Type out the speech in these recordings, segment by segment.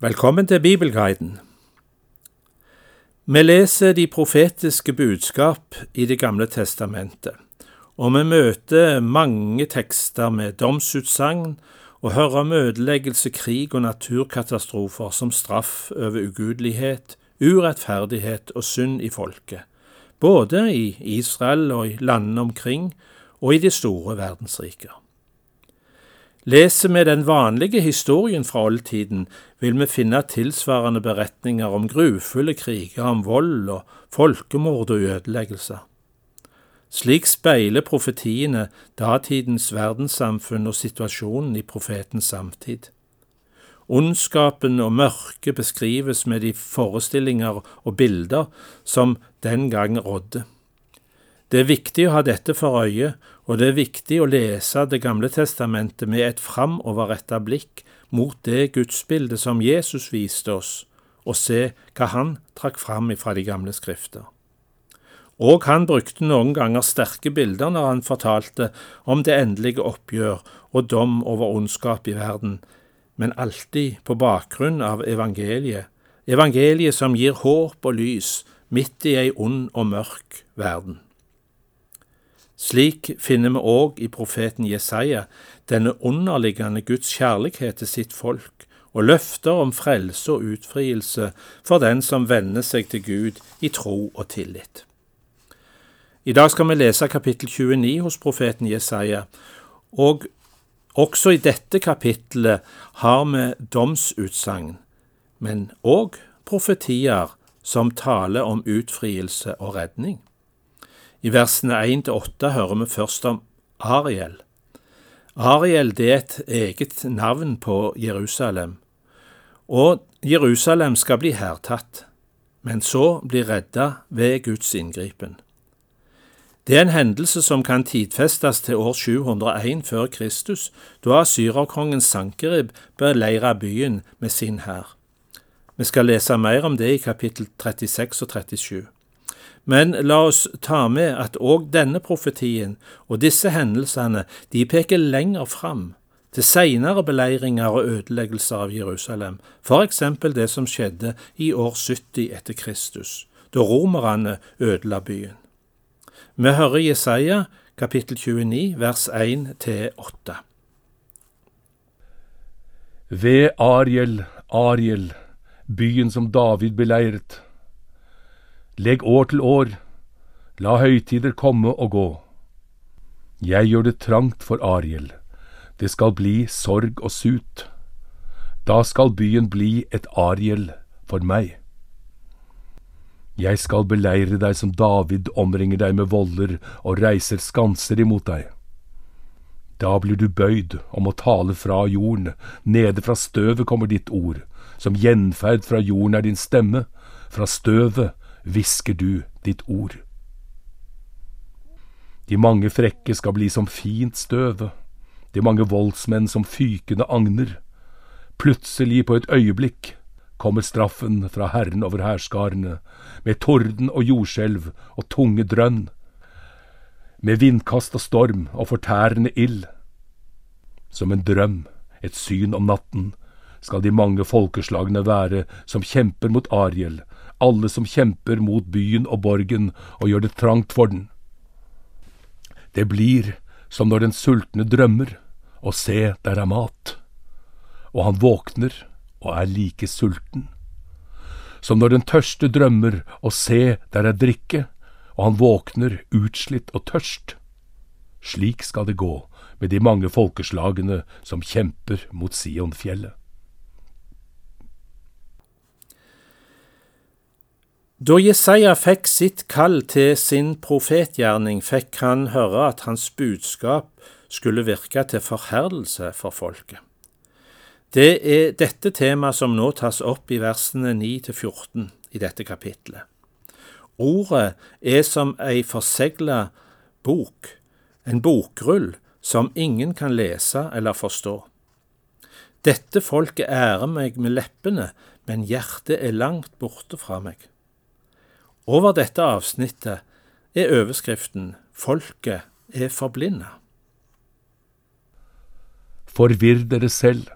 Velkommen til Bibelguiden. Vi leser de profetiske budskap i Det gamle testamentet, og vi møter mange tekster med domsutsagn og hører om ødeleggelse, krig og naturkatastrofer som straff over ugudelighet, urettferdighet og synd i folket, både i Israel og i landene omkring og i de store verdensriker. Leser vi den vanlige historien fra oldtiden, vil vi finne tilsvarende beretninger om grufulle kriger, om vold og folkemord og ødeleggelser. Slik speiler profetiene datidens verdenssamfunn og situasjonen i profetens samtid. Ondskapen og mørket beskrives med de forestillinger og bilder som den gang rådde. Det er viktig å ha dette for øye, og det er viktig å lese Det gamle testamentet med et framoverretta blikk mot det gudsbildet som Jesus viste oss, og se hva han trakk fram ifra de gamle skrifter. Og han brukte noen ganger sterke bilder når han fortalte om det endelige oppgjør og dom over ondskap i verden, men alltid på bakgrunn av evangeliet, evangeliet som gir håp og lys midt i ei ond og mørk verden. Slik finner vi òg i profeten Jesaja denne underliggende Guds kjærlighet til sitt folk, og løfter om frelse og utfrielse for den som vender seg til Gud i tro og tillit. I dag skal vi lese kapittel 29 hos profeten Jesaja, og også i dette kapittelet har vi domsutsagn, men òg profetier som taler om utfrielse og redning. I versene 1-8 hører vi først om Ariel. Ariel det er et eget navn på Jerusalem, og Jerusalem skal bli hærtatt, men så bli redda ved Guds inngripen. Det er en hendelse som kan tidfestes til år 701 før Kristus, da asyrerkongen Sankerib beleira byen med sin hær. Vi skal lese mer om det i kapittel 36 og 37. Men la oss ta med at òg denne profetien og disse hendelsene de peker lenger fram, til seinere beleiringer og ødeleggelser av Jerusalem, eksempel det som skjedde i år 70 etter Kristus, da romerne ødela byen. Vi hører Jesaja kapittel 29 vers 1-8. Ved Ariel, Ariel, byen som David beleiret. Legg år til år, la høytider komme og gå. Jeg gjør det trangt for Ariel, det skal bli sorg og sut. Da skal byen bli et Ariel for meg. Jeg skal beleire deg som David omringer deg med voller og reiser skanser imot deg. Da blir du bøyd om å tale fra jorden, nede fra støvet kommer ditt ord, som gjenferd fra jorden er din stemme, fra støvet hvisker du ditt ord. De mange frekke skal bli som fint støve, de mange voldsmenn som fykende agner. Plutselig, på et øyeblikk, kommer straffen fra Herren over hærskarene, med torden og jordskjelv og tunge drønn, med vindkast og storm og fortærende ild. Som en drøm, et syn om natten, skal de mange folkeslagene være som kjemper mot Ariel, alle som kjemper mot byen og borgen og gjør det trangt for den. Det blir som når den sultne drømmer, og se, der er mat, og han våkner og er like sulten. Som når den tørste drømmer, og se, der er drikke, og han våkner utslitt og tørst. Slik skal det gå med de mange folkeslagene som kjemper mot Sionfjellet. Da Jesaja fikk sitt kall til sin profetgjerning, fikk han høre at hans budskap skulle virke til forherdelse for folket. Det er dette temaet som nå tas opp i versene 9-14 i dette kapitlet. Ordet er som ei forsegla bok, en bokrull som ingen kan lese eller forstå. Dette folket ærer meg med leppene, men hjertet er langt borte fra meg. Over dette avsnittet er overskriften Folket er forblinda. Forvirr dere selv,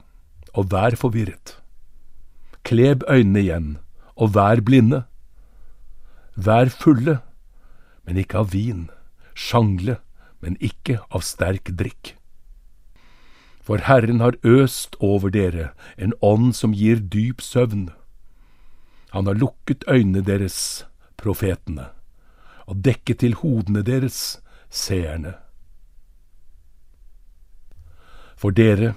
og vær forvirret. kleb øynene igjen, og vær blinde. Vær fulle, men ikke av vin, sjangle, men ikke av sterk drikk. For Herren har øst over dere en ånd som gir dyp søvn. Han har lukket øynene deres, profetene, og dekke til hodene deres, seerne. For dere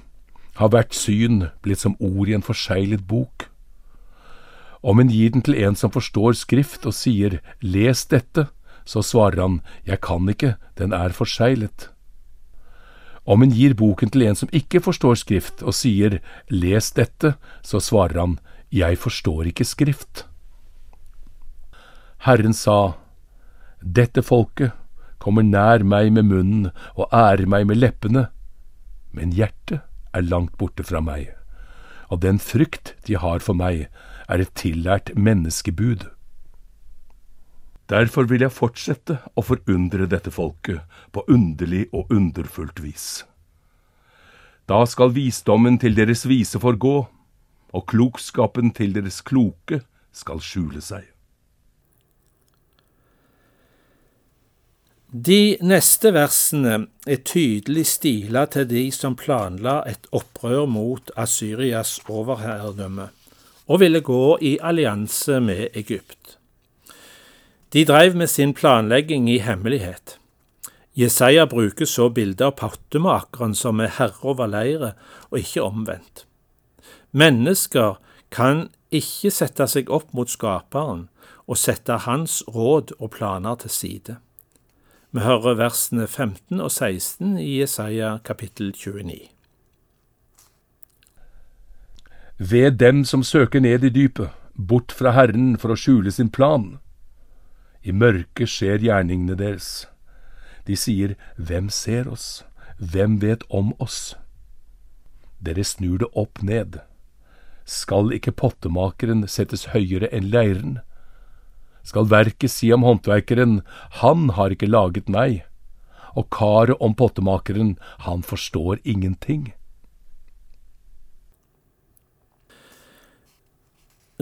har hvert syn blitt som ord i en forseglet bok. Om en gir den til en som forstår Skrift og sier les dette, så svarer han jeg kan ikke, den er forseglet. Om en gir boken til en som ikke forstår Skrift og sier les dette, så svarer han jeg forstår ikke Skrift. Herren sa, Dette folket kommer nær meg med munnen og ærer meg med leppene, men hjertet er langt borte fra meg, og den frykt de har for meg, er et tillært menneskebud. Derfor vil jeg fortsette å forundre dette folket på underlig og underfullt vis. Da skal visdommen til deres vise forgå, og klokskapen til deres kloke skal skjule seg. De neste versene er tydelig stila til de som planla et opprør mot Asyrias overherredømme, og ville gå i allianse med Egypt. De drev med sin planlegging i hemmelighet. Jesaja bruker så bildet av pottemakeren som er herre over leiret, og ikke omvendt. Mennesker kan ikke sette seg opp mot Skaperen og sette hans råd og planer til side. Vi hører versene 15 og 16 i Jesaja kapittel 29. Ved dem som søker ned i dypet, bort fra Herren for å skjule sin plan. I mørket skjer gjerningene deres. De sier, Hvem ser oss? Hvem vet om oss? Dere snur det opp ned. Skal ikke pottemakeren settes høyere enn leiren? Skal verket si om håndverkeren, han har ikke laget meg, og karet om pottemakeren, han forstår ingenting.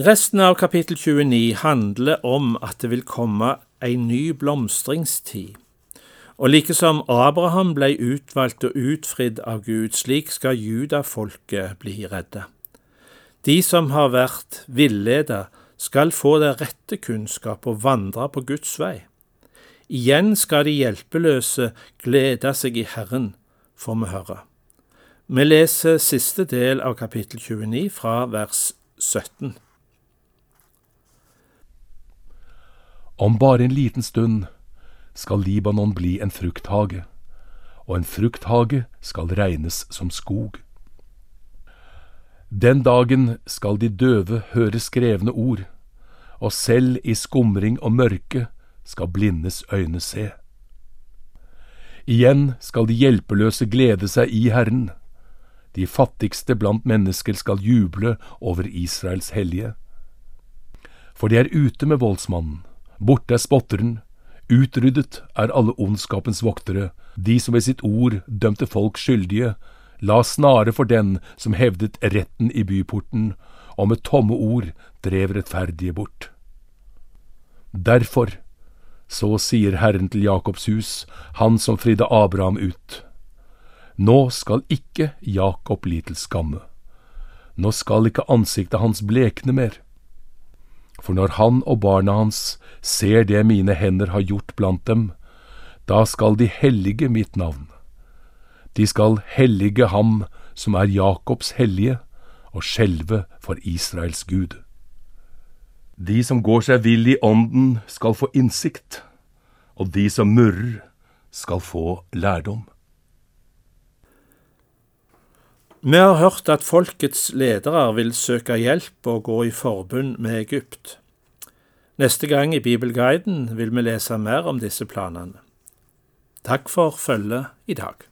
Resten av kapittel 29 handler om at det vil komme ei ny blomstringstid. Og like som Abraham ble utvalgt og utfridd av Gud, slik skal judafolket bli redde. De som har vært villeda, skal få den rette kunnskap og vandre på Guds vei. Igjen skal de hjelpeløse glede seg i Herren, får vi høre. Vi leser siste del av kapittel 29 fra vers 17. Om bare en liten stund skal Libanon bli en frukthage, og en frukthage skal regnes som skog. Den dagen skal de døve høre skrevne ord, og selv i skumring og mørke skal blindes øyne se. Igjen skal de hjelpeløse glede seg i Herren. De fattigste blant mennesker skal juble over Israels hellige. For de er ute med voldsmannen, borte er spotteren, utryddet er alle ondskapens voktere, de som ved sitt ord dømte folk skyldige, la snare for den som hevdet retten i byporten, og med tomme ord drev rettferdige bort. Derfor, så sier Herren til Jakobs hus, han som fridde Abraham ut. Nå skal ikke Jakob bli til skamme. Nå skal ikke ansiktet hans blekne mer. For når han og barna hans ser det mine hender har gjort blant dem, da skal de hellige mitt navn. De skal hellige ham som er Jakobs hellige, og skjelve for Israels Gud. De som går seg vill i ånden, skal få innsikt, og de som murrer, skal få lærdom. Vi har hørt at folkets ledere vil søke hjelp og gå i forbund med Egypt. Neste gang i Bibelguiden vil vi lese mer om disse planene. Takk for følget i dag.